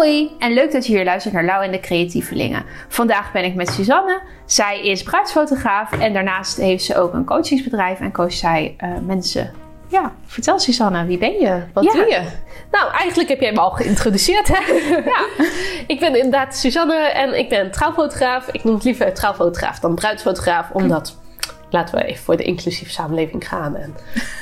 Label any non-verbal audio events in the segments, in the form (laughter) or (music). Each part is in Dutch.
Hoi en leuk dat je hier luistert naar Lau en de Creatievelingen. Vandaag ben ik met Suzanne. Zij is bruidsfotograaf en daarnaast heeft ze ook een coachingsbedrijf en coacht zij uh, mensen. Ja, vertel Suzanne, wie ben je? Wat Ja. doe je? Nou, eigenlijk heb jij me al geïntroduceerd. Hè? (laughs) Ja. ik ben inderdaad Suzanne en ik ben trouwfotograaf. Ik noem het liever trouwfotograaf dan bruidsfotograaf, omdat laten we even voor de inclusieve samenleving gaan. En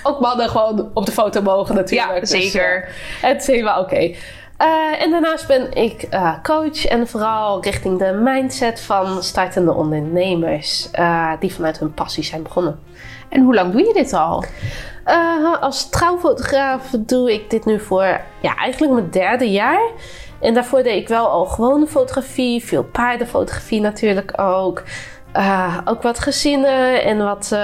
ook mannen gewoon op de foto mogen natuurlijk. Ja, Dus, zeker. eh, het is helemaal oké. Eh, en daarnaast ben ik eh, coach en vooral richting de mindset van startende ondernemers eh, die vanuit hun passie zijn begonnen. En hoe lang doe je dit al? Als trouwfotograaf doe ik dit nu voor ja, eigenlijk mijn derde jaar. En daarvoor deed ik wel al gewone fotografie, veel paardenfotografie natuurlijk ook. Ook wat gezinnen en wat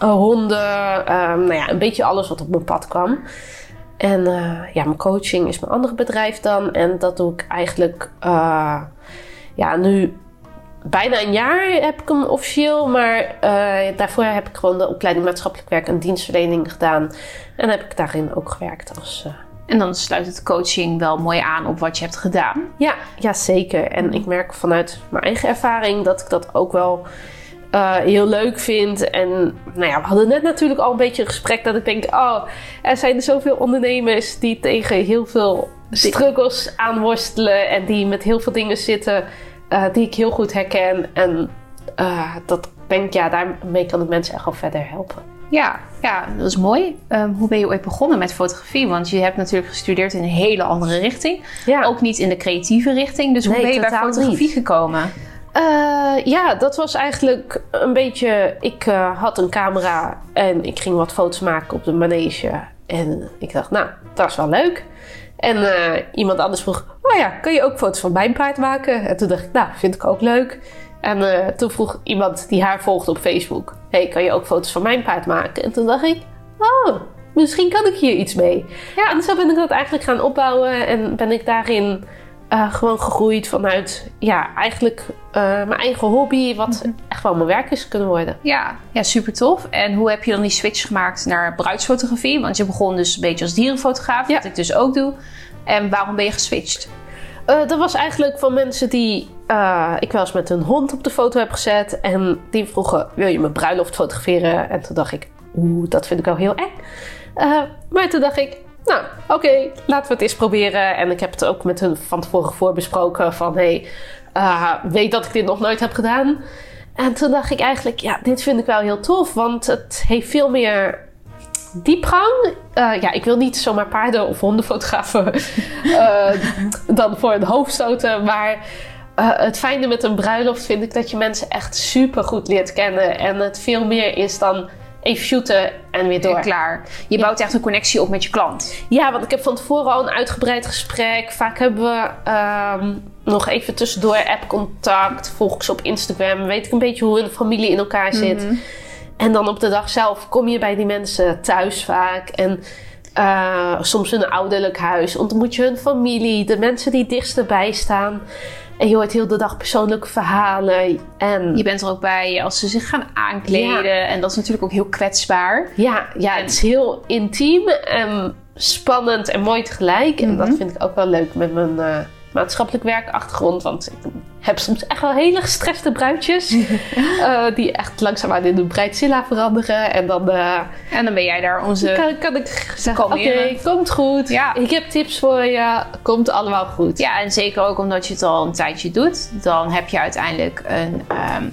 honden. nou ja, een beetje alles wat op mijn pad kwam. En eh, ja, mijn coaching is mijn andere bedrijf dan. En dat doe ik eigenlijk eh, ja, nu bijna een jaar heb ik hem officieel. Maar eh, daarvoor heb ik gewoon de opleiding maatschappelijk werk en dienstverlening gedaan. En heb ik daarin ook gewerkt als... En dan sluit het coaching wel mooi aan op wat je hebt gedaan. ja, ja, zeker. En ik merk vanuit mijn eigen ervaring dat ik dat ook wel eh, heel leuk vind. En nou ja, we hadden net natuurlijk al een beetje een gesprek dat ik denk... oh, er zijn zoveel ondernemers die tegen heel veel struggles aanworstelen... en die met heel veel dingen zitten eh, die ik heel goed herken. En eh, dat denk ja, daarmee kan ik mensen echt wel verder helpen. Ja, ja dat is mooi. Ehm, hoe ben je ooit begonnen met fotografie? Want je hebt natuurlijk gestudeerd in een hele andere richting. Ja. Ook niet in de creatieve richting. Dus hoe ben je bij fotografie niet. gekomen? Eh, ja, dat was eigenlijk een beetje. Ik eh, had een camera en ik ging wat foto's maken op de manege. En ik dacht, nou, dat is wel leuk. En eh, iemand anders vroeg: Oh ja, kun je ook foto's van mijn paard maken? En toen dacht ik, nou, vind ik ook leuk. En toen vroeg iemand die haar volgde op Facebook: Hey, kan je ook foto's van mijn paard maken? En toen dacht ik: Oh, misschien kan ik hier iets mee. Ja. En zo ben ik dat eigenlijk gaan opbouwen en ben ik daarin eh, gewoon gegroeid vanuit, ja, eigenlijk eh, mijn eigen hobby, wat echt wel mijn werk is kunnen worden. Ja, ja, super tof. En hoe heb je dan die switch gemaakt naar bruidsfotografie? Want je begon dus een beetje als dierenfotograaf, Ja. wat ik dus ook doe. En waarom ben je geswitcht? Eh, dat was eigenlijk van mensen die ik wel eens met hun hond op de foto heb gezet. En die vroegen, wil je mijn bruiloft fotograferen? En toen dacht ik, oeh, dat vind ik wel heel eng. Maar toen dacht ik, nou, oké, laten we het eens proberen. En ik heb het ook met hun van tevoren voorbesproken van... hey, eh, weet dat ik dit nog nooit heb gedaan. En toen dacht ik eigenlijk, ja, dit vind ik wel heel tof. Want het heeft veel meer diepgang. Eh, ja, ik wil niet zomaar paarden of hondenfotografen eh, (laughs) dan voor een hoofd stoten. Maar het fijne met een bruiloft vind ik dat je mensen echt super goed leert kennen. En het veel meer is dan even shooten en weer door. En klaar. Je bouwt echt een connectie op met je klant. Ja, want ik heb van tevoren al een uitgebreid gesprek. Vaak hebben we ehm, nog even tussendoor app-contact. Volg ik ze op Instagram. Weet ik een beetje hoe hun familie in elkaar zit. En dan op de dag zelf kom je bij die mensen thuis vaak. En eh, soms in een ouderlijk huis. Ontmoet je hun familie. De mensen die dichtst erbij staan. En je hoort heel de dag persoonlijke verhalen. En Je bent er ook bij als ze zich gaan aankleden. En dat is natuurlijk ook heel kwetsbaar. Ja, ja, het is heel intiem en spannend en mooi tegelijk. En dat vind ik ook wel leuk met mijn eh, maatschappelijk werkachtergrond. Want ik heb soms echt wel hele gestreste bruidjes. (laughs) eh, die echt langzaamaan in een breidzilla veranderen. En dan eh, En dan ben jij daar onze... kan, kan ik zeggen, oké, komt goed. Ja. Ik heb tips voor je. Komt allemaal goed. Ja, en zeker ook omdat je het al een tijdje doet. Dan heb je uiteindelijk een... ehm,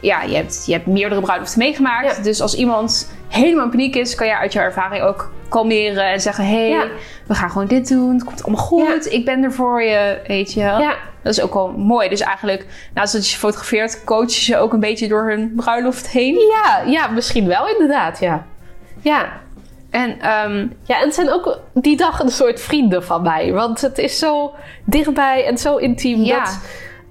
ja, je hebt, je hebt meerdere bruiloften meegemaakt. Ja. Dus als iemand helemaal in paniek is... kan je uit je ervaring ook kalmeren en zeggen... hé, hey, Ja. we gaan gewoon dit doen. Het komt allemaal goed. Ik ben er voor je, weet je wel. Ja. Dat is ook wel mooi. Dus eigenlijk, naast dat je ze fotografeert... coach je ze ook een beetje door hun bruiloft heen. Ja, ja, misschien wel inderdaad, ja. Ja, En ehm, Ja, en het zijn ook die dag een soort vrienden van mij. Want het is zo dichtbij en zo intiem Ja. dat...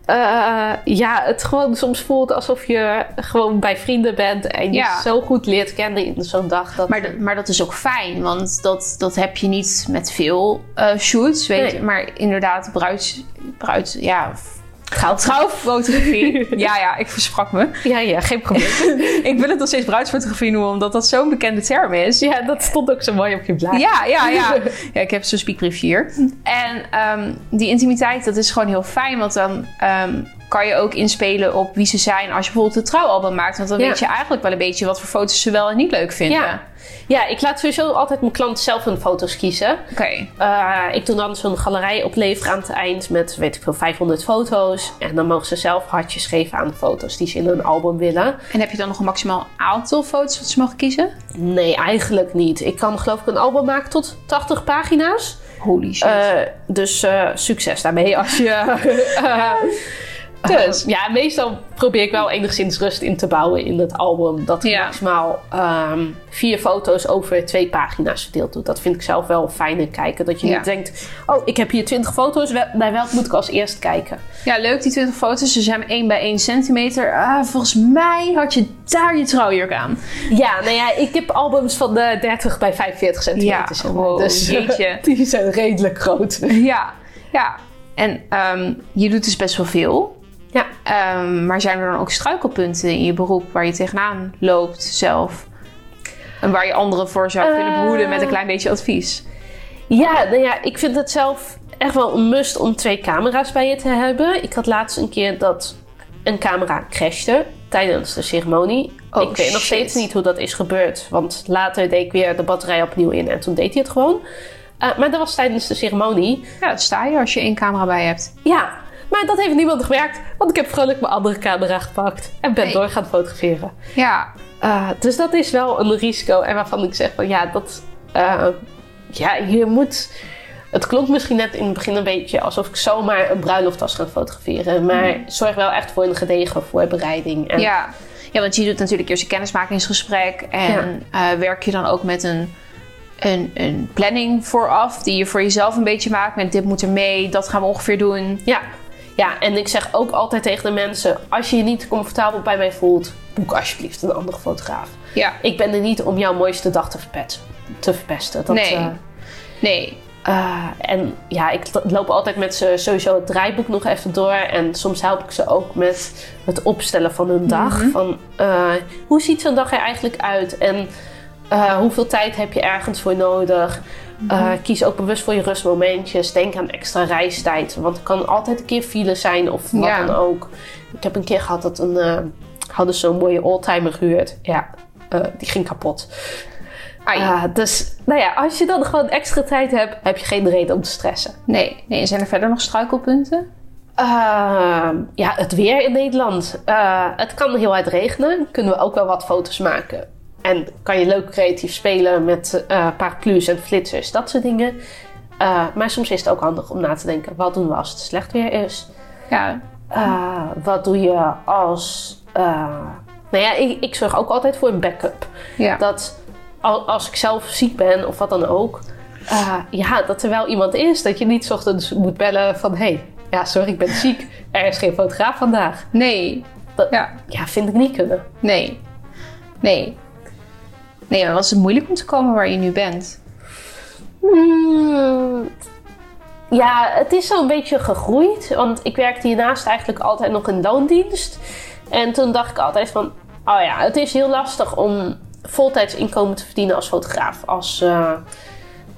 eh, ja, het gewoon soms voelt alsof je gewoon bij vrienden bent en je Ja. zo goed leert kennen in zo'n dag. Dat, Maar, dat- maar dat is ook fijn, want dat, dat heb je niet met veel eh, shoots. Weet Nee. je. Maar inderdaad, bruid, bruid, ja, Trouw. Trouwfotografie. (laughs) ja, ja, ik versprak me. Ja, ja, geen probleem. (laughs) ik wil het nog steeds bruidsfotografie noemen, omdat dat zo'n bekende term is. ja, dat stond ook zo mooi op je blaad. Ja, ja, ja. (laughs) ja ik heb zo'n speakbrief hier. En ehm, die intimiteit, dat is gewoon heel fijn. Want dan ehm, kan je ook inspelen op wie ze zijn als je bijvoorbeeld een trouwalbum maakt. Want dan Ja. weet je eigenlijk wel een beetje wat voor foto's ze wel en niet leuk vinden. Ja. ja, ik laat sowieso altijd mijn klanten zelf hun foto's kiezen. Oké. Eh, ik doe dan zo'n galerij opleveren aan het eind met, weet ik veel, 500 foto's. En dan mogen ze zelf hartjes geven aan de foto's die ze in hun album willen. En heb je dan nog een maximaal aantal foto's wat ze mogen kiezen? Nee, eigenlijk niet. Ik kan geloof ik een album maken tot 80 pagina's. Holy shit. Eh, dus eh, succes daarmee als je... (laughs) Dus? ja, meestal probeer ik wel enigszins rust in te bouwen in het album. Dat ik Ja. maximaal ehm, vier foto's over twee pagina's verdeeld doe. Dat vind ik zelf wel fijn in kijken. Dat je Ja. niet denkt, oh, ik heb hier 20 foto's. wel- Naar welk moet ik als eerst kijken? Ja, leuk die 20 foto's. Ze zijn 1 bij 1 centimeter. Ah, volgens mij had je daar je trouwjurk aan. Ja, nou ja, ik heb albums van de 30 bij 45 centimeter. Ja, zeg maar. wow, dus jeetje. (laughs) die zijn redelijk groot. Ja, ja. En ehm, je doet dus best wel veel. Ja. Ehm, maar zijn er dan ook struikelpunten in je beroep waar je tegenaan loopt zelf? En waar je anderen voor zou kunnen Eh. behoeden met een klein beetje advies? Ja, nou ja, ik vind het zelf echt wel een must om twee camera's bij je te hebben. Ik had laatst een keer dat een camera crashte tijdens de ceremonie. Oh, ik weet nog shit. steeds niet hoe dat is gebeurd. Want later deed ik weer de batterij opnieuw in en toen deed hij het gewoon. Eh, maar dat was tijdens de ceremonie. Ja, dat sta je als je één camera bij hebt. Ja, maar dat heeft niemand gemerkt. Want ik heb vrolijk mijn andere camera gepakt. En ben door gaan fotograferen. Ja, Uh, dus dat is wel een risico. En waarvan ik zeg van ja, dat. uh, ja, je moet. Het klonk misschien net in het begin een beetje alsof ik zomaar een bruiloft was gaan fotograferen. Maar zorg wel echt voor een gedegen voorbereiding. En ja. ja, want je doet natuurlijk eerst een kennismakingsgesprek. En eh, werk je dan ook met een, een, een planning vooraf die je voor jezelf een beetje maakt. Met dit moet er mee, dat gaan we ongeveer doen. ja. Ja, en ik zeg ook altijd tegen de mensen: als je je niet comfortabel bij mij voelt, boek alsjeblieft een andere fotograaf. Ja, Ik ben er niet om jouw mooiste dag te, verpet, te verpesten. Dat, Nee. eh, nee. Uh, en ja, ik loop altijd met ze sowieso het draaiboek nog even door. En soms help ik ze ook met het opstellen van hun dag. Van uh, hoe ziet zo'n dag er eigenlijk uit? En hoeveel tijd heb je ergens voor nodig? Uh, kies ook bewust voor je rustmomentjes. Denk aan extra reistijd. Want er kan altijd een keer file zijn of wat Ja. dan ook. Ik heb een keer gehad dat een, uh, hadden zo'n mooie oldtimer gehuurd. Ja, uh, die ging kapot. Ah, dus nou ja, als je dan gewoon extra tijd hebt, heb je geen reden om te stressen. Nee. nee. En zijn er verder nog struikelpunten? Uh, ja, het weer in Nederland. Uh, het kan heel hard regenen. Kunnen we ook wel wat foto's maken. En kan je leuk creatief spelen met uh, paraplu's en flitsers, dat soort dingen. Uh, maar soms is het ook handig om na te denken: wat doen we als het slecht weer is? Ja. Uh, wat doe je als. nou ja, ik, ik zorg ook altijd voor een backup. Ja. Dat als ik zelf ziek ben of wat dan ook, ja, dat er wel iemand is. Dat je niet ochtends moet bellen van: hé, hey, ja, sorry, ik ben (laughs) ziek. Er is geen fotograaf vandaag. Nee. Dat, ja. ja, vind ik niet kunnen. Nee. Nee. Nee, was het moeilijk om te komen waar je nu bent? Hmm. Ja, het is zo'n beetje gegroeid. Want ik werkte hiernaast eigenlijk altijd nog in loondienst. En toen dacht ik altijd van... Oh ja, het is heel lastig om voltijds inkomen te verdienen als fotograaf. Als uh,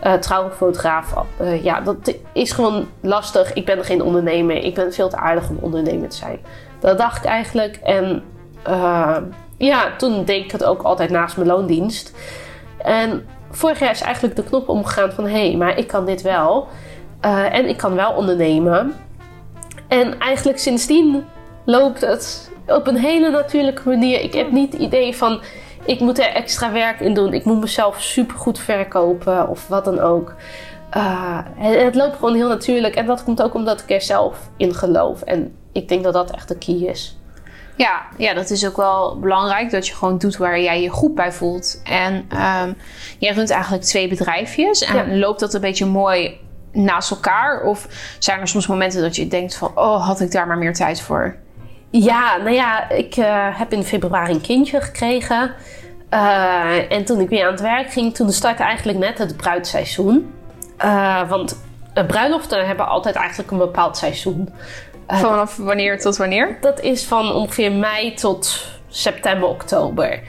uh, trouwfotograaf. Uh, ja, dat is gewoon lastig. Ik ben geen ondernemer. Ik ben veel te aardig om ondernemer te zijn. Dat dacht ik eigenlijk. En ja, toen deed ik het ook altijd naast mijn loondienst. En vorig jaar is eigenlijk de knop omgegaan van... hé, hey, maar ik kan dit wel. Uh, en ik kan wel ondernemen. En eigenlijk sindsdien loopt het op een hele natuurlijke manier. Ik heb niet het idee van... ik moet er extra werk in doen. Ik moet mezelf supergoed verkopen of wat dan ook. Het, het, loopt gewoon heel natuurlijk. En dat komt ook omdat ik er zelf in geloof. En ik denk dat dat echt de key is. Ja, ja, dat is ook wel belangrijk. Dat je gewoon doet waar jij je goed bij voelt. En um, jij runt eigenlijk twee bedrijfjes. En ja. loopt dat een beetje mooi naast elkaar? Of zijn er soms momenten dat je denkt van... oh, had ik daar maar meer tijd voor? Ja, nou ja, ik uh, heb in februari een kindje gekregen. Uh, en toen ik weer aan het werk ging... toen startte eigenlijk net het bruidseizoen. Uh, want bruiloften hebben altijd eigenlijk een bepaald seizoen. Eh, Vanaf wanneer tot wanneer? Dat is van ongeveer mei tot september, oktober.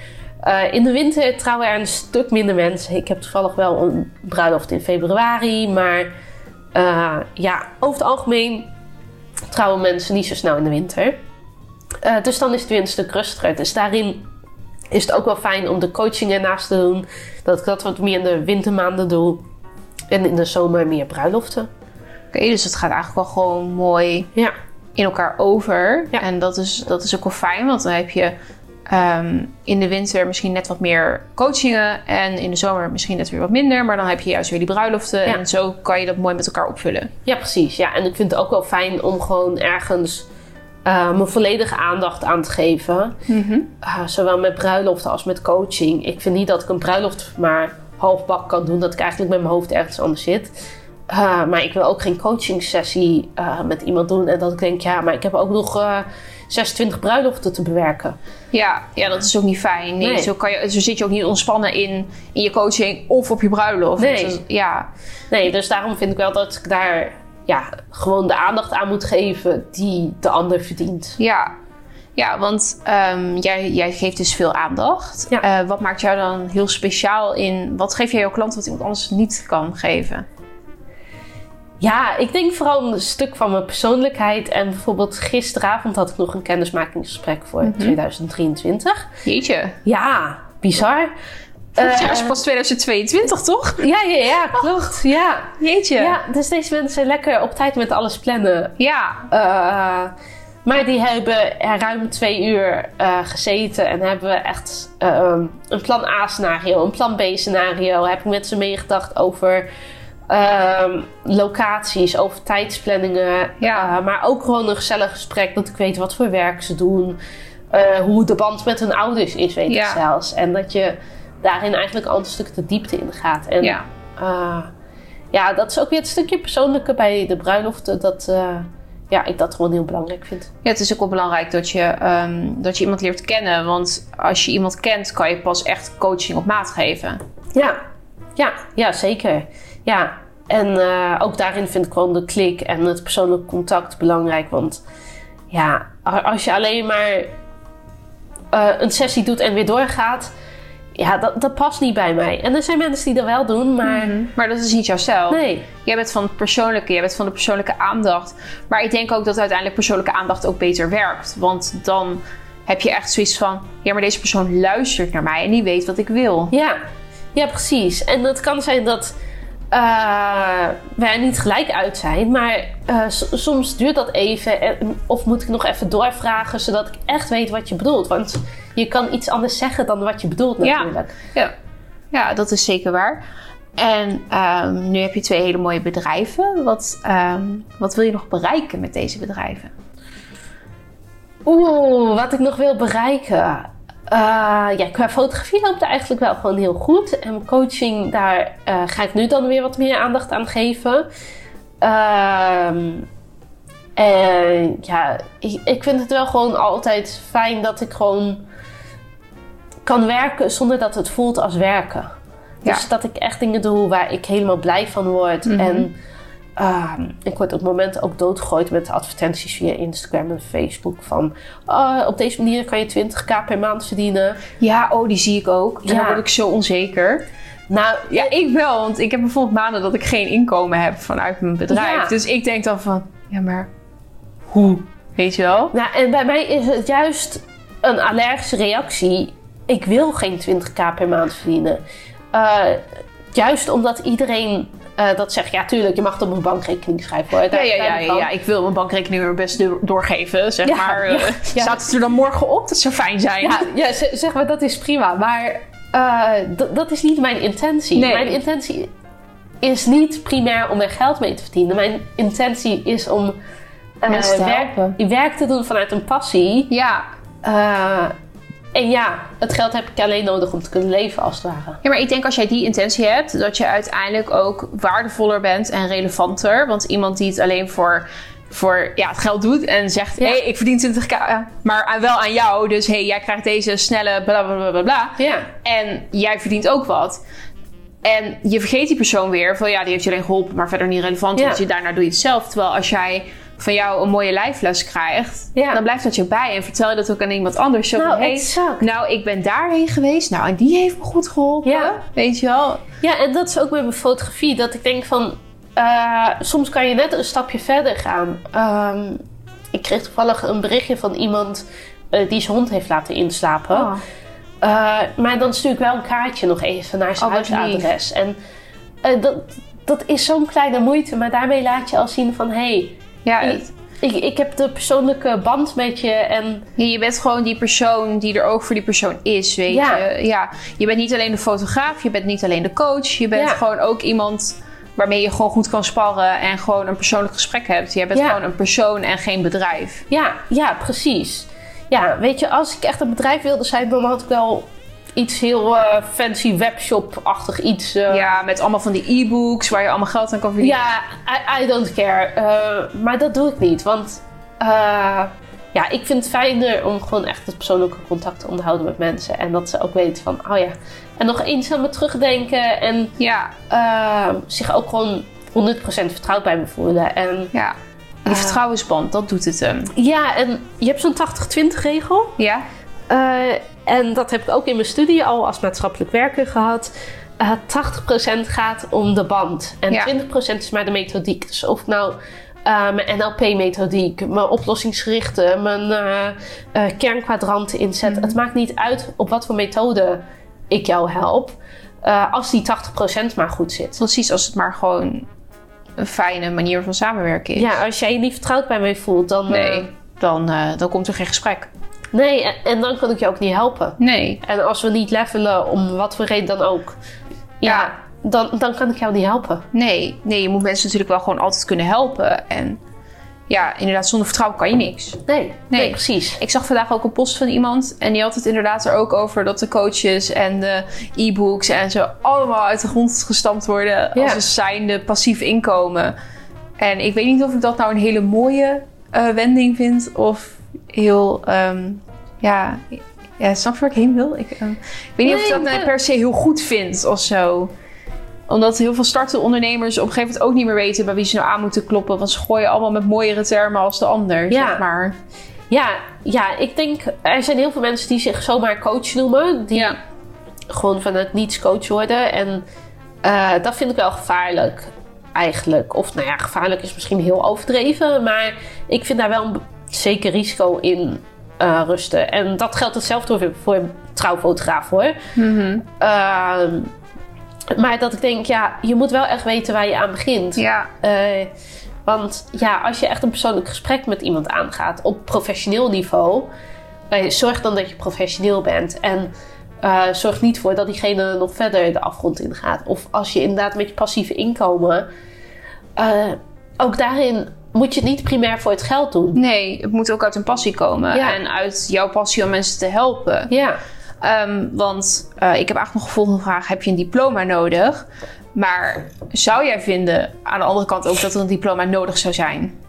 Eh, in de winter trouwen er een stuk minder mensen. Ik heb toevallig wel een bruiloft in februari. Maar eh, ja, over het algemeen trouwen mensen niet zo snel in de winter. Dus dan is het weer een stuk rustiger. Dus daarin is het ook wel fijn om de coaching ernaast te doen. Dat ik dat wat meer in de wintermaanden doe. En in de zomer meer bruiloften. Oké, dus het gaat eigenlijk wel gewoon mooi Ja, in elkaar over. Ja. En dat is, dat is ook wel fijn, want dan heb je ehm, in de winter misschien net wat meer coachingen. En in de zomer misschien net weer wat minder. Maar dan heb je juist weer die bruiloften. Ja. En zo kan je dat mooi met elkaar opvullen. Ja, precies. Ja, en ik vind het ook wel fijn om gewoon ergens eh, mijn volledige aandacht aan te geven. Uh, zowel met bruiloften als met coaching. Ik vind niet dat ik een bruiloft maar half bak kan doen. Dat ik eigenlijk met mijn hoofd ergens anders zit. Uh, maar ik wil ook geen coaching sessie uh, met iemand doen. En dat ik denk, ja, maar ik heb ook nog uh, 26 bruiloften te bewerken. Ja, ja, dat is ook niet fijn. Nee, Nee. Zo, kan je, zo zit je ook niet ontspannen in, in je coaching of op je bruiloft. Nee. Dus, ja, Nee, dus daarom vind ik wel dat ik daar ja, gewoon de aandacht aan moet geven die de ander verdient. ja. Ja, want ehm, jij, jij geeft dus veel aandacht. Ja. Eh, wat maakt jou dan heel speciaal in... Wat geef jij jouw klant wat iemand anders niet kan geven? Ja, ik denk vooral een stuk van mijn persoonlijkheid. En bijvoorbeeld gisteravond had ik nog een kennismakingsgesprek voor 2023. Jeetje. Ja, bizar. Eh, jaar is pas 2022, toch? Ja, ja, ja, klopt. Ja. Jeetje. ja, dus deze mensen zijn lekker op tijd met alles plannen. Ja. Eh, maar die hebben er ruim twee uur eh, gezeten en hebben we echt eh, een plan A-scenario, een plan B-scenario. Heb ik met ze meegedacht over ehm, locaties, over tijdsplanningen. Ja. Eh, maar ook gewoon een gezellig gesprek, dat ik weet wat voor werk ze doen. eh, hoe de band met hun ouders is, weet Ja. ik zelfs. En dat je daarin eigenlijk al een stuk de diepte in gaat. En, Ja. eh, ja, dat is ook weer het stukje persoonlijke bij de bruiloften. Dat ja, ik dat gewoon heel belangrijk vind. Ja, het is ook wel belangrijk dat je, ehm, dat je iemand leert kennen. Want als je iemand kent, kan je pas echt coaching op maat geven. Ja, ja, ja zeker. Ja, en eh, ook daarin vind ik gewoon de klik en het persoonlijk contact belangrijk. Want ja, als je alleen maar eh, een sessie doet en weer doorgaat, ja, dat, dat past niet bij mij. En er zijn mensen die dat wel doen, maar Maar dat is niet jouzelf. nee. Jij bent van het persoonlijke, jij bent van de persoonlijke aandacht. Maar ik denk ook dat uiteindelijk persoonlijke aandacht ook beter werkt. Want dan heb je echt zoiets van: ja, maar deze persoon luistert naar mij en die weet wat ik wil. Ja, ja, precies. En het kan zijn dat eh, wij niet gelijk uit zijn, maar eh, soms duurt dat even. En, of moet ik nog even doorvragen, zodat ik echt weet wat je bedoelt. Want je kan iets anders zeggen dan wat je bedoelt Ja. natuurlijk. Ja, ja dat is zeker waar. En ehm, nu heb je twee hele mooie bedrijven. Wat, ehm, wat wil je nog bereiken met deze bedrijven? Oeh, wat ik nog wil bereiken. Eh, ja, qua fotografie loopt het eigenlijk wel gewoon heel goed. En coaching, daar eh, ga ik nu dan weer wat meer aandacht aan geven. Ehm, en ja, ik, ik vind het wel gewoon altijd fijn dat ik gewoon kan werken zonder dat het voelt als werken. Ja. Dus dat ik echt dingen doe waar ik helemaal blij van word. Mhm. En Ehm, ik word op het moment ook doodgegooid met advertenties via Instagram en Facebook. Van "Oh, op deze manier kan je 20k per maand verdienen. Ja, oh, die zie ik ook. En Ja. dan word ik zo onzeker. Nou, Ja, ik wel. Want ik heb bijvoorbeeld maanden dat ik geen inkomen heb vanuit mijn bedrijf. Ja. Dus ik denk dan van, ja, maar hoe? Weet je wel? nou, en bij mij is het juist een allergische reactie. Ik wil geen 20k per maand verdienen. Eh, juist omdat iedereen eh, dat zegt. Ja, tuurlijk, je mag het op een bankrekening schrijven hoor. Ja, Daar- ja, ja. Ik wil mijn bankrekening weer best do- doorgeven, zeg Ja, maar. ja, Eh, ja. Staat het er dan morgen op? Dat zou fijn zijn. Ja, ja zeg maar, dat is prima. Maar eh, dat is niet mijn intentie. Nee. Mijn intentie is niet primair om er geld mee te verdienen. Mijn intentie is om Mensen te werk, werk te doen vanuit een passie. ja. En ja, het geld heb ik alleen nodig om te kunnen leven, als het ware. Ja, maar ik denk als jij die intentie hebt, dat je uiteindelijk ook waardevoller bent en relevanter. Want iemand die het alleen voor, voor ja, het geld doet en zegt: Ja. hé, hey, ik verdien 20k, maar wel aan jou. Dus hé, hey, jij krijgt deze snelle bla bla bla bla bla. Ja, En jij verdient ook wat. En je vergeet die persoon weer van ja, die heeft je alleen geholpen, maar verder niet relevant. Ja. Want je, daarna doe je het zelf. Terwijl als jij van jou een mooie lijfles krijgt, Ja. dan blijft dat je bij en vertel je dat ook aan iemand anders. Zo Nou, exact. nou, ik ben daarheen geweest, nou, en die heeft me goed geholpen. Ja. Weet je wel? Ja, en dat is ook met mijn fotografie. Dat ik denk van... eh, soms kan je net een stapje verder gaan. Ehm, ik kreeg toevallig een berichtje van iemand... eh, die zijn hond heeft laten inslapen. Oh. Eh, maar dan stuur ik wel een kaartje nog even naar zijn Oh, huisadres. En dat, dat is zo'n kleine moeite. Maar daarmee laat je al zien van... Hé, hey, Ja, ik, het- ik, ik heb de persoonlijke band met je. En Ja, je bent gewoon die persoon die er ook voor die persoon is, weet Ja. je. Ja, je bent niet alleen de fotograaf, je bent niet alleen de coach. Je bent Ja. gewoon ook iemand waarmee je gewoon goed kan sparren en gewoon een persoonlijk gesprek hebt. Je bent gewoon een persoon en geen bedrijf. Ja, ja, precies. Ja, weet je, als ik echt een bedrijf wilde zijn, dan had ik wel iets heel eh, fancy webshop-achtig iets. eh, Ja, met allemaal van die e-books waar je allemaal geld aan kan verdienen. ja I, I don't care. Eh, maar dat doe ik niet, want ja, ik vind het fijner om gewoon echt het persoonlijke contact te onderhouden met mensen. En dat ze ook weten van, oh ja, en nog eens aan me terugdenken en Ja, zich ook gewoon 100% vertrouwd bij me voelen. En ja. Die vertrouwensband, dat doet het hem. ja, en je hebt zo'n 80-20 regel. Ja? En dat heb ik ook in mijn studie al als maatschappelijk werker gehad. Eh 80% gaat om de band. En Ja. 20% is maar de methodiek. Dus of nou eh, mijn NLP-methodiek, mijn oplossingsgerichte, mijn eh eh, kernkwadranten inzet. Mhm. Het maakt niet uit op wat voor methode ik jou help. eh, als die 80% maar goed zit. Precies, als het maar gewoon een fijne manier van samenwerken is. Ja, als jij je niet vertrouwd bij mij voelt, dan... eh, Nee, dan, eh, dan komt er geen gesprek. Nee, en, dan kan ik je ook niet helpen. Nee. En als we niet levelen, om wat voor reden dan ook, ja, Ja. Dan, dan kan ik jou niet helpen. Nee, nee, je moet mensen natuurlijk wel gewoon altijd kunnen helpen. En ja, inderdaad, zonder vertrouwen kan je niks. Nee, nee, Nee. precies. Ik zag vandaag ook een post van iemand en die had het inderdaad er ook over dat de coaches en de e-books en zo allemaal uit de grond gestampt worden Ja. als een zijnde passief inkomen. En ik weet niet of ik dat nou een hele mooie eh, wending vind of heel, ehm, ja, ja, snap je waar ik heen wil? Ik, ehm, ik weet niet of ik Nee, dat nou per se heel goed vind of zo omdat heel veel startende ondernemers op een gegeven moment ook niet meer weten bij wie ze nou aan moeten kloppen. Want ze gooien allemaal met mooiere termen als de ander, Ja. zeg maar. Ja, ja, ik denk, er zijn heel veel mensen die zich zomaar coach noemen. Die Ja. gewoon vanuit niets coach worden. En eh, dat vind ik wel gevaarlijk, eigenlijk. Of nou ja, gevaarlijk is misschien heel overdreven. Maar ik vind daar wel een zeker risico in eh, rusten. En dat geldt hetzelfde voor, voor een trouwfotograaf hoor. Mhm. Ehm, maar dat ik denk, ja, je moet wel echt weten waar je aan begint. Ja, Eh, want ja, als je echt een persoonlijk gesprek met iemand aangaat op professioneel niveau, eh, zorg dan dat je professioneel bent. En zorg niet voor dat diegene nog verder de afgrond ingaat. Of als je inderdaad met je passieve inkomen, ook daarin moet je het niet primair voor het geld doen. nee, het moet ook uit een passie komen. Ja. En uit jouw passie om mensen te helpen. Ja, Ehm, want eh, ik heb eigenlijk nog een volgende vraag. Heb je een diploma nodig? Maar zou jij vinden aan de andere kant ook dat er een diploma nodig zou zijn?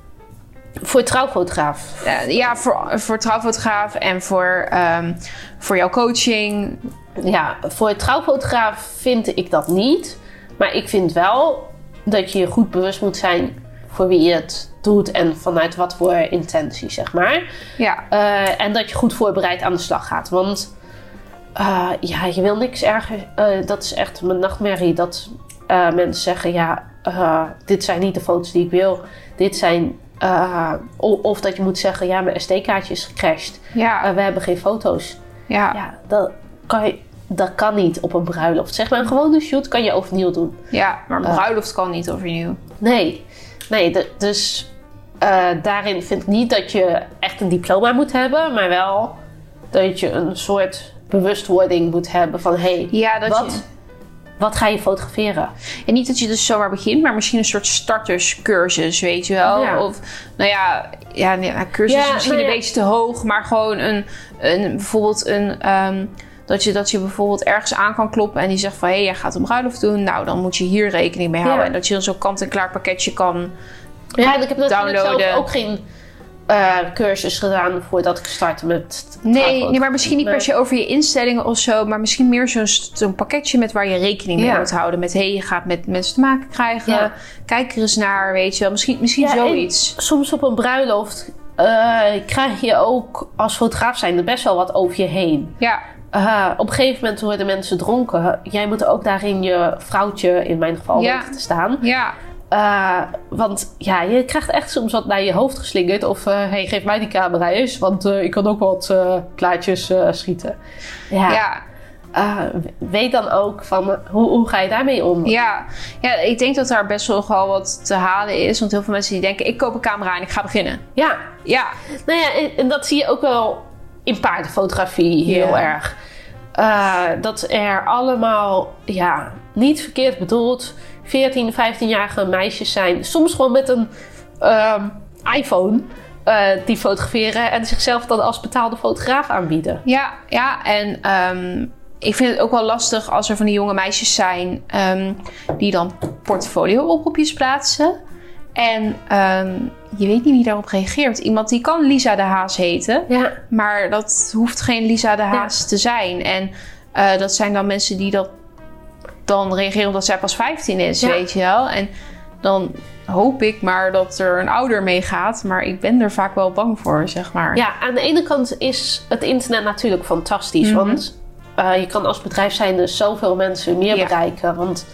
voor trouwfotograaf. Ja, voor, voor trouwfotograaf en voor, ehm, voor jouw coaching. Ja, voor trouwfotograaf vind ik dat niet. Maar ik vind wel dat je je goed bewust moet zijn voor wie je het doet en vanuit wat voor intentie, zeg maar. Ja, Eh, en dat je goed voorbereid aan de slag gaat. Want eh, ja, je wil niks erger. eh, dat is echt mijn nachtmerrie. Dat mensen zeggen, ja, dit zijn niet de foto's die ik wil. Dit zijn... of dat je moet zeggen, ja, mijn SD-kaartje is gecrashed. ja, we hebben geen foto's. ja, Ja, dat kan, je, dat kan niet op een bruiloft. Zeg maar, een gewone shoot kan je overnieuw doen. ja. Maar een bruiloft kan niet overnieuw. Nee, nee de- dus eh, daarin vind ik niet dat je echt een diploma moet hebben, maar wel dat je een soort bewustwording moet hebben van hé, hey, Ja, wat, je... wat ga je fotograferen? En niet dat je dus zomaar begint, maar misschien een soort starterscursus, weet je wel? Ja. Of, nou ja, ja, nee, nou, cursus Ja, is misschien nou een beetje te hoog, maar gewoon een, een bijvoorbeeld een, ehm, dat, je, dat je bijvoorbeeld ergens aan kan kloppen en die zegt van, hé, hey, jij gaat een bruiloft doen, nou, dan moet je hier rekening mee houden. Ja. En dat je dan zo'n kant-en-klaar pakketje kan, Ja, ik heb natuurlijk zelf ook geen eh, cursus gedaan voordat ik startte met Nee, nee, maar misschien niet per se over je instellingen of zo, maar misschien meer zo'n zo'n pakketje met waar je rekening mee Ja. moet houden. Met hé, hey, je gaat met mensen te maken krijgen. Ja. Kijk er eens naar, weet je wel. Misschien, misschien Ja, zoiets. Soms op een bruiloft eh, krijg je ook als fotograaf zijnde best wel wat over je heen. Ja, Eh, op een gegeven moment worden mensen dronken. Jij moet ook daarin je vrouwtje, in mijn geval, Ja. weten te staan. ja, Eh, want ja, je krijgt echt soms wat naar je hoofd geslingerd. Of hé, hey, geef mij die camera eens, want eh, ik kan ook wat eh, plaatjes eh, schieten. Ja. ja. Eh, weet dan ook van, eh, hoe, hoe ga je daarmee om? Ja, ja, ik denk dat daar best wel wel wat te halen is. Want heel veel mensen die denken, ik koop een camera en ik ga beginnen. Ja, Ja, nou ja, en, en dat zie je ook wel in paardenfotografie heel erg. Eh, dat er allemaal, ja, niet verkeerd bedoeld, 14, 15-jarige meisjes zijn. Soms gewoon met een ehm, iPhone eh, die fotograferen en zichzelf dan als betaalde fotograaf aanbieden. ja, ja. En ehm, ik vind het ook wel lastig als er van die jonge meisjes zijn ehm, die dan portfolio-oproepjes plaatsen. En ehm, je weet niet wie daarop reageert. Iemand die kan Lisa de Haas heten. Ja, Maar dat hoeft geen Lisa de Haas te zijn. En eh, dat zijn dan mensen die dat dan reageren omdat zij pas 15 is, Ja. weet je wel. En dan hoop ik maar dat er een ouder meegaat. Maar ik ben er vaak wel bang voor, zeg maar. Ja, aan de ene kant is het internet natuurlijk fantastisch. Mhm. Want eh, je kan als bedrijf zijnde zoveel mensen meer bereiken. Want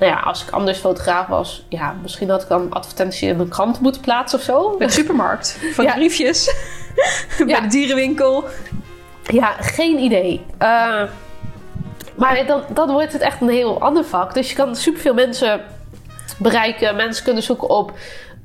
nou ja, als ik anders fotograaf was, ja, misschien had ik dan advertentie in de krant moeten plaatsen of zo. Bij de supermarkt. Van Ja. briefjes. (laughs) Bij Ja. de dierenwinkel. Ja, geen idee. Eh, maar dan, dan wordt het echt een heel ander vak. Dus je kan superveel mensen bereiken. Mensen kunnen zoeken op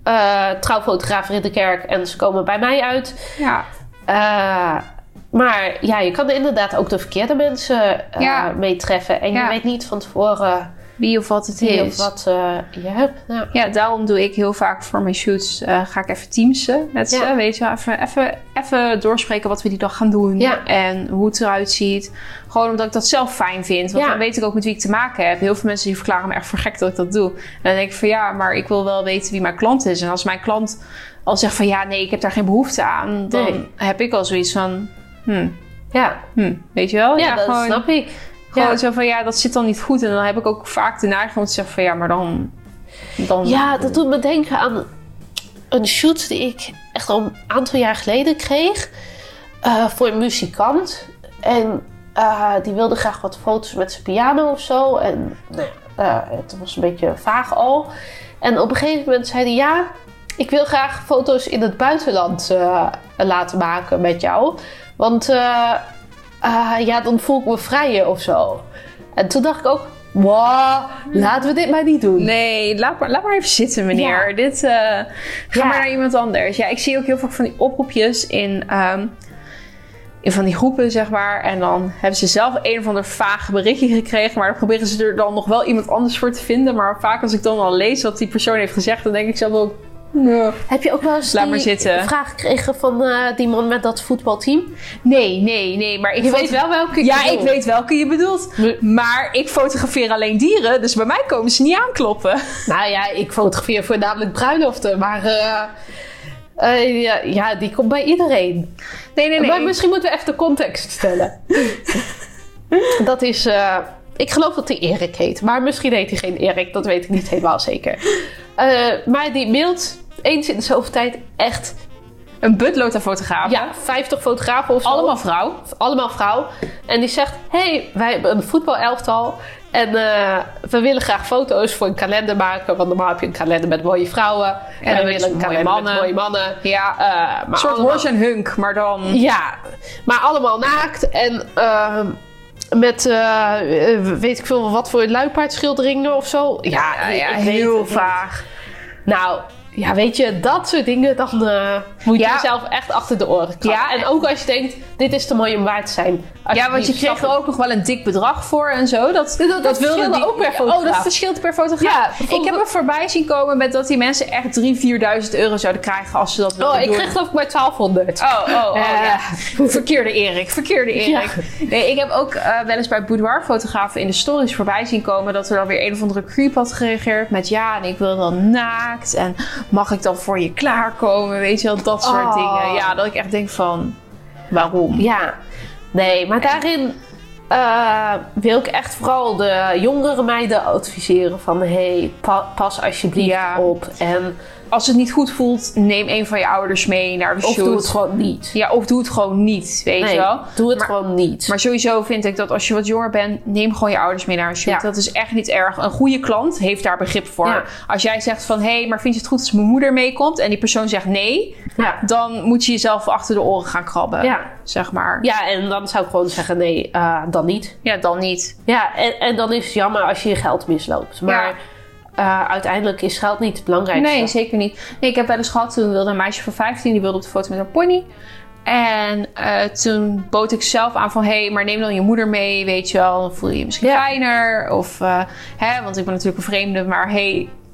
eh trouwfotograaf Ridderkerk en ze komen bij mij uit. Ja. Eh, maar ja, je kan inderdaad ook de verkeerde mensen eh Ja. meetreffen. En Ja. je weet niet van tevoren Wie of wat het wie is. of wat eh, je hebt. Ja. Ja, daarom doe ik heel vaak voor mijn shoots. eh, ga ik even teamsen met ze. Ja. Weet je wel, even, even, even doorspreken wat we die dag gaan doen. Ja. En hoe het eruit ziet. Gewoon omdat ik dat zelf fijn vind. Want dan weet ik ook met wie ik te maken heb. Heel veel mensen die verklaren me echt voor gek dat ik dat doe. En dan denk ik van ja, maar ik wil wel weten wie mijn klant is. En als mijn klant al zegt van ja, nee, ik heb daar geen behoefte aan. Dan Nee. heb ik al zoiets van, hm, Ja. hm, weet je wel? Ja, dat gewoon, snap ik. Gewoon Ja. zo van ja, dat zit dan niet goed. En dan heb ik ook vaak de neiging om te zeggen van ja, maar dan... dan Ja, dat doet me denken aan een shoot die ik echt al een aantal jaar geleden kreeg. eh, voor een muzikant. En eh, die wilde graag wat foto's met zijn piano of zo. En nou, eh, het was een beetje vaag al. En op een gegeven moment zei hij: Ja, ik wil graag foto's in het buitenland laten maken met jou. Want eh, ja, dan voel ik me vrijer of zo. En toen dacht ik ook: Wow, laten we dit maar niet doen. Nee, laat maar, laat maar even zitten, meneer. Ja. Dit, eh, ga Ja. maar naar iemand anders. Ja, ik zie ook heel vaak van die oproepjes in, ehm, in van die groepen, zeg maar. En dan hebben ze zelf een of ander vage berichtje gekregen. Maar dan proberen ze er dan nog wel iemand anders voor te vinden. Maar vaak als ik dan al lees wat die persoon heeft gezegd, dan denk ik zelf ook... Nee, Heb je ook wel eens Laat die maar zitten. vraag gekregen van eh, die man met dat voetbalteam? nee, nee. nee maar ik Je weet wel welke ik Ja, ik weet welke je bedoelt. Maar ik fotografeer alleen dieren, dus bij mij komen ze niet aankloppen. (laughs) Nou ja, ik fotografeer voornamelijk bruiloften, maar eh, eh, ja, ja, die komt bij iedereen. Nee, nee, nee. Maar misschien moeten we even de context stellen. (laughs) dat is, eh, ik geloof dat hij Erik heet, maar misschien heet hij geen Erik, dat weet ik niet helemaal zeker. Eh, maar die mailt eens in de zoveel tijd echt, Een butlota-fotograaf. ja, 50 fotografen of zo. Allemaal vrouw. allemaal vrouw. En die zegt: hey, wij hebben een voetbalelftal. En eh, we willen graag foto's voor een kalender maken. Want normaal heb je een kalender met mooie vrouwen. En, we met willen een mooie kalender mannen. met mooie mannen. Ja, Eh, maar een soort allemaal- horse en hunk, maar dan... Ja, maar allemaal naakt. En met, eh, eh, weet ik veel, wat voor luipaardschilderingen of zo. Ja, Ja, heel vaag. Nou, ja, weet je, dat soort dingen, dan eh, moet je Ja. jezelf echt achter de oren krabben. Ja. En ook als je denkt, dit is te mooi om waar te zijn. Ja, want je kreeg er ook nog wel een dik bedrag voor en zo. Dat, dat- dat wilde verschilde ook per Oh, dat fotograaf. verschilt per fotograaf. Ja, ik heb er voorbij zien komen met dat die mensen echt 3.000, 4.000 euro zouden krijgen als ze dat wilden Oh, ik doen. kreeg geloof ik maar 1200. Oh, oh, oh, Eh. ja. Verkeerde Erik, verkeerde Erik. Nee, ik heb ook eh, wel eens bij boudoirfotografen in de stories voorbij zien komen dat er dan weer een of andere creep had gereageerd met ja, en ik wil dan naakt en mag ik dan voor je klaarkomen, weet je wel, dat soort Oh. dingen. Ja, dat ik echt denk van, waarom? Ja, nee, maar daarin eh, wil ik echt vooral de jongere meiden adviseren van... hey, pa- pas alsjeblieft Ja. op en Als het niet goed voelt, neem een van je ouders mee naar de of doe het gewoon niet. Ja, of doe het gewoon niet, weet Nee, je wel. doe het Maar- gewoon niet. Maar sowieso vind ik dat als je wat jonger bent, neem gewoon je ouders mee naar een shoot. Ja. Dat is echt niet erg. Een goede klant heeft daar begrip voor. Ja. Als jij zegt van, hé, hey, maar vind je het goed als mijn moeder meekomt? En die persoon zegt nee, ja. dan moet je jezelf achter de oren gaan krabben. Ja. Zeg maar. ja, en dan zou ik gewoon zeggen nee, eh, dan niet. Ja, dan niet. Ja, en, en dan is het jammer als je je geld misloopt. Maar eh, uiteindelijk is geld niet het belangrijkste. Nee, zeker niet. Nee, ik heb wel eens gehad, toen wilde een meisje van 15, die wilde op de foto met haar pony. En eh, toen bood ik zelf aan van, hé, hey, maar neem dan je moeder mee, weet je wel. Dan voel je je misschien Ja. fijner. Of, eh, hè, want ik ben natuurlijk een vreemde, maar hey, voor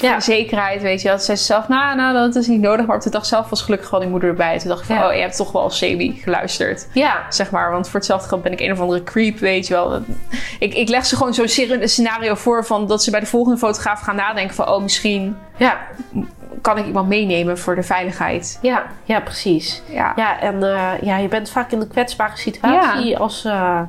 Ja. de zekerheid, weet je wel. Toen zei ze zelf, nou, nou, dat is niet nodig. Maar op de dag zelf was gelukkig wel die moeder erbij. Toen dacht ik van, Ja. oh, je hebt toch wel semi geluisterd. Ja, Zeg maar, want voor hetzelfde geld ben ik een of andere creep, weet je wel. Ik, ik leg ze gewoon zo'n scenario voor van dat ze bij de volgende fotograaf gaan nadenken van, oh, misschien ja, kan ik iemand meenemen voor de veiligheid. ja, ja, precies. Ja. Ja, en eh, ja, je bent vaak in een kwetsbare situatie als eh,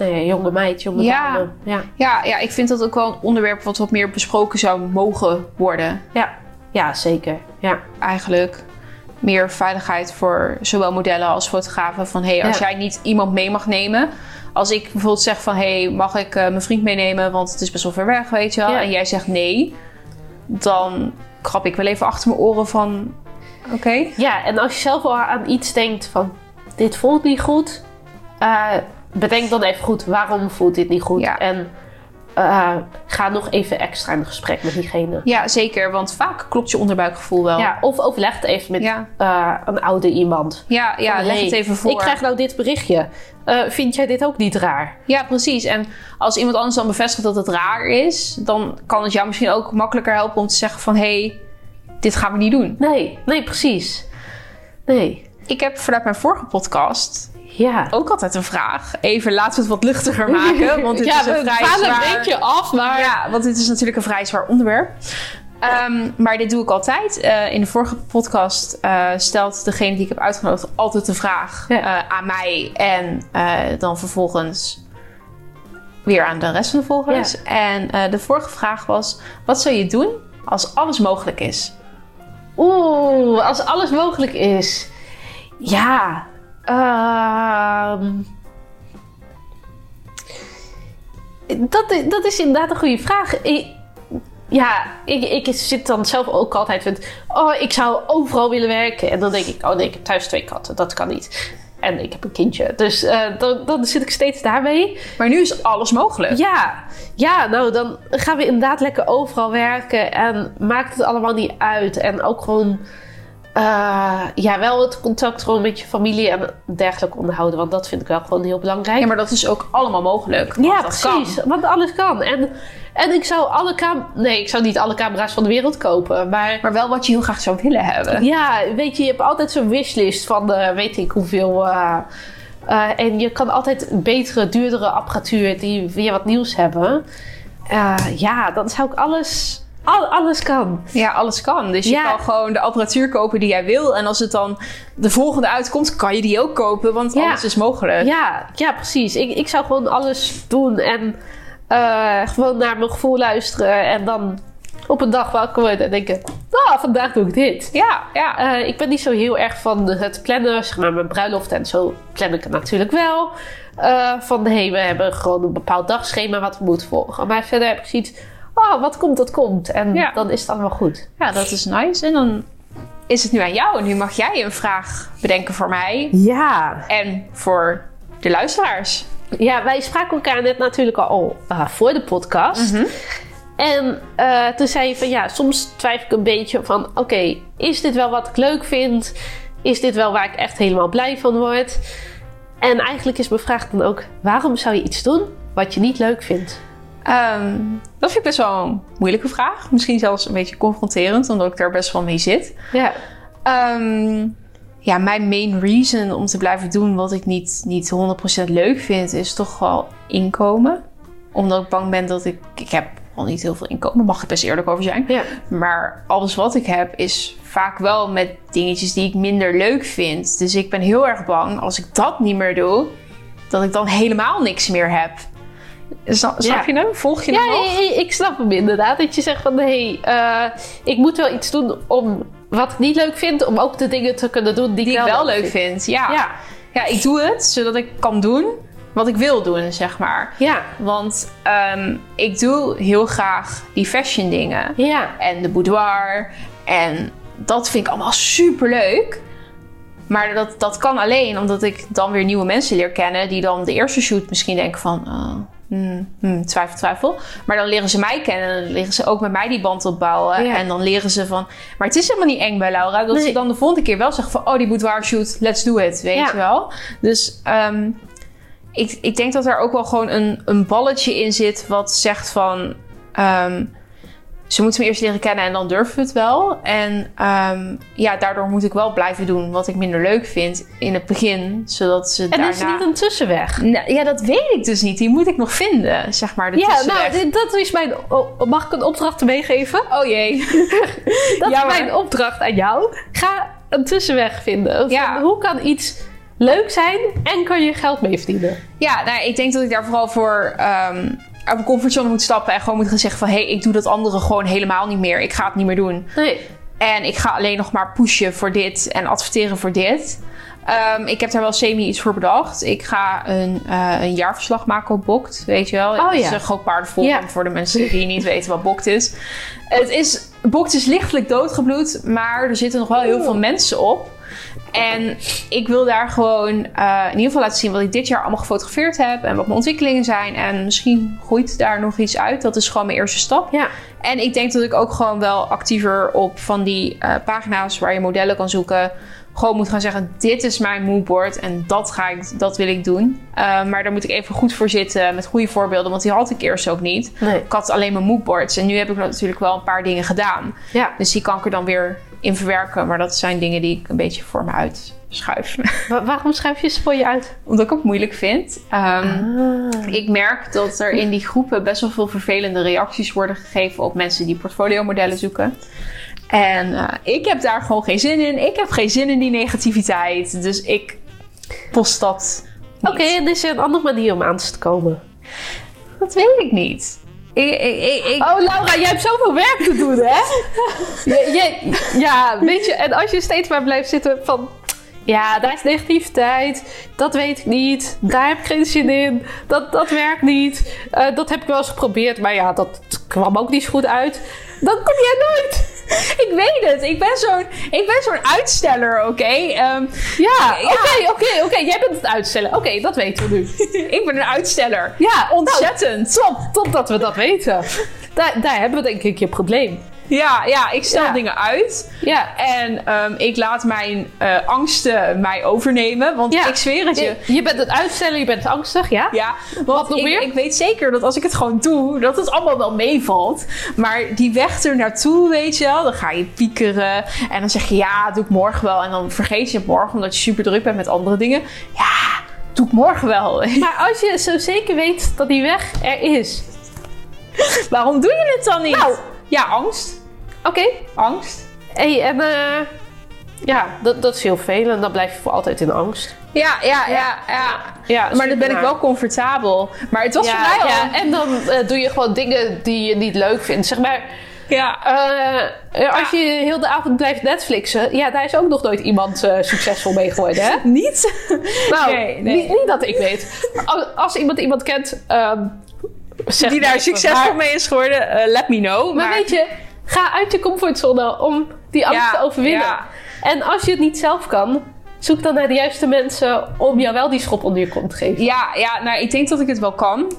nou ja, jonge meid, jonge Ja. dame. Ja. Ja, ja, ik vind dat ook wel een onderwerp wat wat meer besproken zou mogen worden. Ja. ja, zeker. Ja. Eigenlijk meer veiligheid voor zowel modellen als fotografen. Van hé, hey, als Ja. jij niet iemand mee mag nemen. Als ik bijvoorbeeld zeg van hé, hey, mag ik eh, mijn vriend meenemen? Want het is best wel ver weg, weet je wel. Ja. En jij zegt nee. Dan krap ik wel even achter mijn oren van oké. ja, en als je zelf al aan iets denkt van dit voelt niet goed, eh, bedenk dan even goed waarom voelt dit niet goed. Ja. En eh, ga nog even extra in gesprek met diegene. Ja, zeker. Want vaak klopt je onderbuikgevoel wel. Ja, of overleg het even met ja, eh, een oude iemand. ja, ja Van, leg hey, het even voor. Ik krijg nou dit berichtje. Eh, vind jij dit ook niet raar? Ja, precies. En als iemand anders dan bevestigt dat het raar is, dan kan het jou misschien ook makkelijker helpen om te zeggen van hé, hey, dit gaan we niet doen. Nee, nee, precies. Nee. Ik heb vanuit mijn vorige podcast Ja. ook altijd een vraag. Even laten we het wat luchtiger maken, want dit (laughs) ja, is een we vrij gaan zwaar... een beetje af, maar... Ja, want dit is natuurlijk een vrij zwaar onderwerp. Ehm, maar dit doe ik altijd. Eh, in de vorige podcast eh, stelt degene die ik heb uitgenodigd altijd de vraag Ja. eh, aan mij. En dan vervolgens weer aan de rest van de volgers. En de vorige vraag was: wat zou je doen als alles mogelijk is? Oeh, als alles mogelijk is. Ja. Ehm, dat, dat is inderdaad een goede vraag. Ik, ja, ik, ik zit dan zelf ook altijd met... Oh, ik zou overal willen werken. En dan denk ik, oh nee, ik heb thuis twee katten. Dat kan niet. En ik heb een kindje. Dus eh, dan, dan zit ik steeds daarmee. Maar nu is alles mogelijk. Ja, ja, nou dan gaan we inderdaad lekker overal werken en maakt het allemaal niet uit. En ook gewoon, eh, ja, wel het contact gewoon met je familie en dergelijke onderhouden. Want dat vind ik wel gewoon heel belangrijk. Ja, maar dat is ook allemaal mogelijk. Ja, precies. kan. Want alles kan. En, en ik zou alle cam Nee, ik zou niet alle camera's van de wereld kopen. Maar Maar wel wat je heel graag zou willen hebben. ja, weet je, je hebt altijd zo'n wishlist van eh, weet ik hoeveel. eh, en je kan altijd betere, duurdere apparatuur die weer wat nieuws hebben. Ja, dan zou ik alles. Al, alles kan. Ja, alles kan. Dus je Ja. kan gewoon de apparatuur kopen die jij wil. En als het dan de volgende uitkomt, kan je die ook kopen. Want Ja. alles is mogelijk. Ja, ja precies. Ik, ik zou gewoon alles doen en eh, gewoon naar mijn gevoel luisteren. En dan op een dag wakker worden en denken: Ah, vandaag doe ik dit. Ja, ja. Eh, ik ben niet zo heel erg van het plannen, zeg maar mijn bruiloft en zo plan ik het natuurlijk wel. Eh, van hé, hey, we hebben gewoon een bepaald dagschema wat we moeten volgen. Maar verder heb ik zoiets, oh, wat komt, dat komt. En Ja. dan is het allemaal goed. ja, dat is nice. En dan is het nu aan jou. Nu mag jij een vraag bedenken voor mij. Ja. En voor de luisteraars. Ja, wij spraken elkaar net natuurlijk al uh, voor de podcast. En uh, toen zei je van ja, soms twijfel ik een beetje van oké, okay, is dit wel wat ik leuk vind? Is dit wel waar ik echt helemaal blij van word? En eigenlijk is mijn vraag dan ook: waarom zou je iets doen wat je niet leuk vindt? Um, dat vind ik best wel een moeilijke vraag. Misschien zelfs een beetje confronterend, omdat ik daar best wel mee zit. Ja. Um, ja, mijn main reason om te blijven doen wat ik niet, niet 100% leuk vind, is toch wel inkomen. Omdat ik bang ben dat ik. Ik heb al niet heel veel inkomen, mag ik best eerlijk over zijn. Ja. Maar alles wat ik heb is vaak wel met dingetjes die ik minder leuk vind. Dus ik ben heel erg bang als ik dat niet meer doe, dat ik dan helemaal niks meer heb. Snap, snap je hem? Volg je hem nog? ik, ik snap hem inderdaad. Dat je zegt van, hé, hey, eh, ik moet wel iets doen om wat ik niet leuk vind, om ook de dingen te kunnen doen die, Die ik wel leuk vind. Ja. Ja. ja, ik doe het zodat ik kan doen wat ik wil doen, zeg maar. Ja, Want ehm, ik doe heel graag die fashion dingen. ja. En de boudoir. En dat vind ik allemaal super leuk. Maar dat, dat kan alleen omdat ik dan weer nieuwe mensen leer kennen. Die dan de eerste shoot misschien denken van... oh, hmm, hmm, twijfel, twijfel. Maar dan leren ze mij kennen. En dan leren ze ook met mij die band opbouwen. Ja. En dan leren ze van... Maar het is helemaal niet eng bij Laura. Dat ze dan de volgende keer wel zeggen van... Oh, die boudoir shoot, let's do it. Weet Ja. je wel? Dus... ehm, ik, ik denk dat er ook wel gewoon een, een balletje in zit wat zegt van... ehm, ze moeten me eerst leren kennen en dan durven we het wel. En ehm, ja, daardoor moet ik wel blijven doen wat ik minder leuk vind in het begin. Zodat ze En daarna... is er niet een tussenweg? Nou, ja, dat weet ik dus niet. Die moet ik nog vinden, zeg maar, de Ja, tussenweg. nou, dat is mijn... oh, mag ik een opdracht meegeven? Oh jee. (laughs) Dat is mijn opdracht aan jou. Ga een tussenweg vinden. Ja. Hoe kan iets leuk zijn en kan je geld mee verdienen? Ja, nou, ik denk dat ik daar vooral voor ehm uit mijn comfortzone moet stappen. En gewoon moet gaan zeggen van... Hé, hey, ik doe dat andere gewoon helemaal niet meer. Ik ga het niet meer doen. Nee. En ik ga alleen nog maar pushen voor dit en adverteren voor dit. Ehm, ik heb daar wel semi iets voor bedacht. Ik ga een, eh, een jaarverslag maken op Bokt, weet je wel. Oh, Het is ja. een groot paardenforum Ja. voor de mensen die niet weten wat Bokt is. Het is. Bokt is lichtelijk doodgebloed, maar er zitten nog wel heel veel mensen op. En ik wil daar gewoon eh, in ieder geval laten zien wat ik dit jaar allemaal gefotografeerd heb. En wat mijn ontwikkelingen zijn. En misschien groeit daar nog iets uit. Dat is gewoon mijn eerste stap. Ja. En ik denk dat ik ook gewoon wel actiever op van die eh, pagina's waar je modellen kan zoeken. Gewoon moet gaan zeggen: dit is mijn moodboard en dat, ga ik, dat wil ik doen. Eh, maar daar moet ik even goed voor zitten met goede voorbeelden, want die had ik eerst ook niet. Nee. Ik had alleen mijn moodboards en nu heb ik natuurlijk wel een paar dingen gedaan. Ja. Dus die kan ik er dan weer in verwerken. Maar dat zijn dingen die ik een beetje voor me uitschuif. Wa- waarom schrijf je ze voor je uit? Omdat ik het moeilijk vind. Ehm, Ah. ik merk dat er in die groepen best wel veel vervelende reacties worden gegeven op mensen die portfolio-modellen zoeken. En eh, ik heb daar gewoon geen zin in. Ik heb geen zin in die negativiteit. Dus ik post dat. Oké, en is er een andere manier om aan te komen? Dat weet ik niet. Ik, ik, ik, ik- Oh, Laura, jij hebt zoveel werk te doen, hè? (laughs) Je- je- ja, weet je, en als je steeds maar blijft zitten van... Ja, daar is negativiteit. Dat weet ik niet. Daar heb ik geen zin in. Dat, dat werkt niet. Eh, dat heb ik wel eens geprobeerd, maar ja, dat kwam ook niet zo goed uit. Dan kom jij nooit. (laughs) ik weet het. Ik ben zo'n ik ben zo'n uitsteller, oké? Ehm, Ja, Ja. oké, oké, oké. Jij bent het uitstellen. Oké, dat weten we nu. (laughs) ik ben een uitsteller. Ja, Ontzettend. Nou, top, top dat we dat weten. Daar, daar hebben we denk ik je probleem. Ja, ja, ik stel Ja. dingen uit. Ja, En ehm, ik laat mijn eh, angsten mij overnemen. Want Ja. ik zweer het je. je, bent het uitstellen, je bent angstig, ja? Ja, want nog ik, meer? ik weet zeker dat als ik het gewoon doe, dat het allemaal wel meevalt. Maar die weg er naartoe, weet je wel, dan ga je piekeren. En dan zeg je, ja, doe ik morgen wel. En dan vergeet je het morgen, omdat je super druk bent met andere dingen. Ja, doe ik morgen wel. (laughs) Maar als je zo zeker weet dat die weg er is. Waarom doe je het dan niet? Nou. Ja, angst. Oké. Angst. Hey, en eh, ja, dat, dat is heel veel en dan blijf je voor altijd in angst. Ja, ja, ja, ja. Ja, Maar dan ben ik wel comfortabel. Maar het was ja, voor mij al... ja, en dan eh, doe je gewoon dingen die je niet leuk vindt. Zeg maar, Ja. eh, als je heel de avond blijft Netflixen, ja, daar is ook nog nooit iemand succesvol mee geworden, hè? (laughs) Niet? Nou, Nee, nee. Niet, niet dat ik weet. Als, iemand iemand kent, zeg Die daar succesvol mee is geworden, let me know. Maar, weet je, ga uit je comfortzone om die angst Ja, te overwinnen. ja. En als je het niet zelf kan, zoek dan naar de juiste mensen om jou wel die schop onder je kont te geven. Ja, ja, nou, ik denk dat ik het wel kan.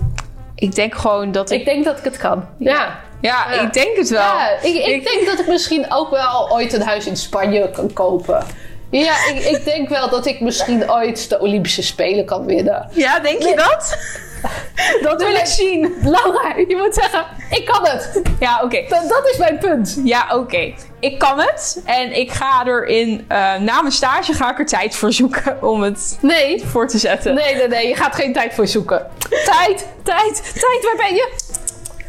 Ik denk gewoon dat ik... Ik denk dat ik het kan. Ja. Ja, Ja. ik denk het wel. Ja, ik, ik denk dat ik misschien ook wel ooit een huis in Spanje kan kopen. Ja, ik, ik denk wel dat ik misschien ooit de Olympische Spelen kan winnen. Ja, denk je dat? (laughs) Dat wil ik zien. Laura, je moet zeggen, ik kan het. Ja, oké. Dat, dat is mijn punt. Ja, oké. Ik kan het. En ik ga er in, eh, na mijn stage ga ik er tijd voor zoeken om het Nee. voor te zetten. Nee, nee, nee, je gaat geen tijd voor zoeken. Tijd, tijd, tijd, waar ben je?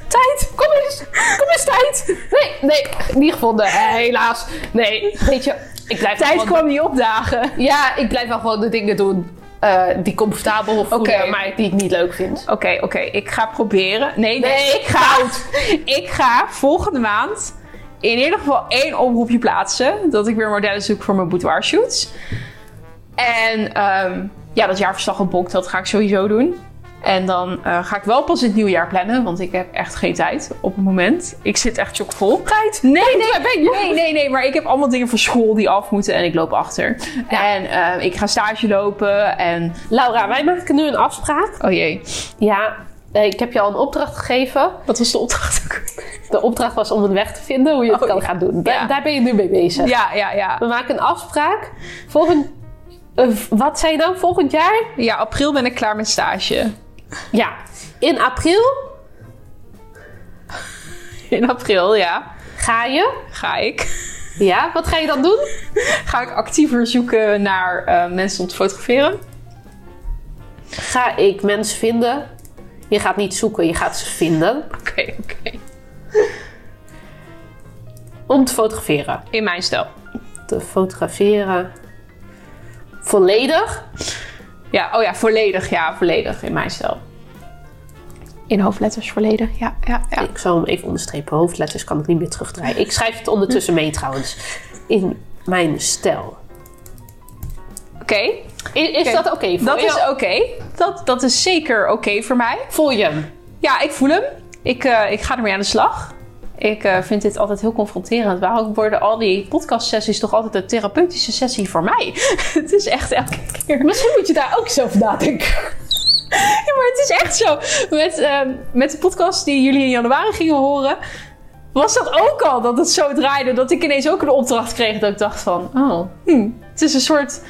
Tijd, kom eens, kom eens tijd. Nee, nee, niet gevonden, helaas. Nee, weet je, ik blijf Tijd gewoon- kwam niet opdagen. Ja, ik blijf wel gewoon de dingen doen eh, die comfortabel voelen, maar die ik niet leuk vind. Oké, oké. Ik ga proberen. Nee, nee. Nee, ik ga, ik ga volgende maand in ieder geval één oproepje plaatsen. Dat ik weer modellen zoek voor mijn boudoir shoots. En ehm, ja, dat jaarverslag op Bok, dat ga ik sowieso doen. En dan eh, ga ik wel pas in het nieuwjaar plannen, want ik heb echt geen tijd op het moment. Ik zit echt chockvol. Tijd? Nee, nee, waar ben je? nee, nee, nee, maar ik heb allemaal dingen voor school die af moeten en ik loop achter. Ja. En eh, ik ga stage lopen en... Laura, wij maken nu een afspraak. Oh jee, Ja, eh, ik heb je al een opdracht gegeven. wat was de opdracht ook? De opdracht was om een weg te vinden, hoe je het Oh, kan ja. gaan doen. Da- Ja. Daar ben je nu mee bezig. Ja, ja, ja. We maken een afspraak. Volgend, wat zei je nou? Volgend jaar? Ja, april ben ik klaar met stage. Ja. In april In april, ja. ga je. Ga ik. Ja, wat ga je dan doen? Ga ik actiever zoeken naar eh, mensen om te fotograferen. Ga ik mensen vinden. Je gaat niet zoeken, je gaat ze vinden. Oké, oké. Om te fotograferen. In mijn stijl. Te fotograferen. Volledig. Ja, oh ja, volledig. Ja, volledig in mijn stijl. In hoofdletters volledig, ja, ja, ja. Ik zal hem even onderstrepen. Hoofdletters kan ik niet meer terugdraaien. Ik schrijf het ondertussen mee trouwens. In mijn stijl. Oké, Is, dat oké voor dat je? is oké. Dat, dat is zeker oké voor mij. Voel je hem? Ja, ik voel hem. Ik, eh, ik ga ermee aan de slag. Ik eh, vind dit altijd heel confronterend. Waarom worden al die podcastsessies toch altijd een therapeutische sessie voor mij? (laughs) het is echt elke keer. Misschien moet je daar ook over nadenken. (laughs) Ja, maar het is echt zo. Met, ehm, met de podcast die jullie in januari gingen horen, was dat ook al dat het zo draaide dat ik ineens ook een opdracht kreeg dat ik dacht van, oh, hm, het is een soort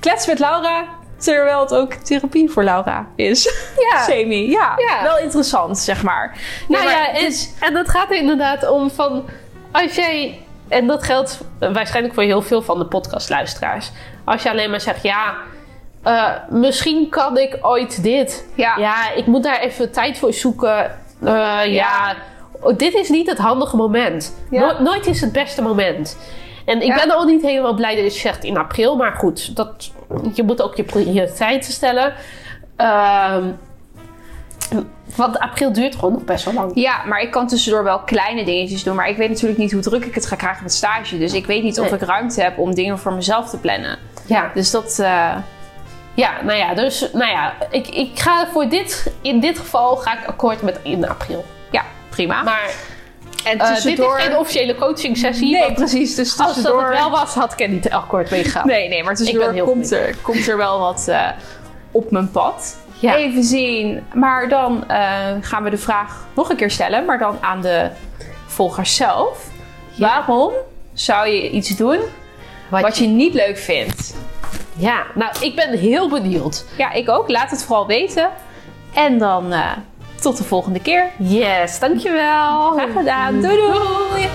klets met Laura, terwijl het ook therapie voor Laura is. Ja. (laughs) Semi, ja. Ja. Wel interessant, zeg maar. Nou maar ja, het en, is- en dat gaat er inderdaad om van... Als jij... En dat geldt waarschijnlijk voor heel veel van de podcastluisteraars. Als je alleen maar zegt, ja... eh, misschien kan ik ooit dit. Ja. Ja, ik moet daar even tijd voor zoeken. Eh, ja. Ja. Oh, dit is niet het handige moment. Ja. No- nooit is het beste moment. En ik Ja. ben al niet helemaal blij dat je zegt in april. Maar goed, dat, je moet ook je prioriteiten stellen. Ehm, want april duurt gewoon nog best wel lang. Ja, maar ik kan tussendoor wel kleine dingetjes doen. Maar ik weet natuurlijk niet hoe druk ik het ga krijgen met stage. Dus ik weet niet of ik ruimte heb om dingen voor mezelf te plannen. Ja. Dus dat... eh, Ja, nou ja, dus nou ja, ik, ik ga voor dit, in dit geval ga ik akkoord met in april. ja, prima. Maar en eh, dit tussendoor... is geen officiële coaching sessie. Nee, precies. Dus als dat het wel was, had ik er niet akkoord mee gegaan. Nee, nee, maar tussendoor komt er, komt er wel wat eh, op mijn pad. Ja. Even zien. Maar dan eh, gaan we de vraag nog een keer stellen, maar dan aan de volgers zelf. Ja. Waarom zou je iets doen Wat, wat je... je niet leuk vindt? Ja, nou, ik ben heel benieuwd. Ja, ik ook. Laat het vooral weten. En dan tot de volgende keer. Yes, dankjewel. Graag gedaan. doei. doei. doei.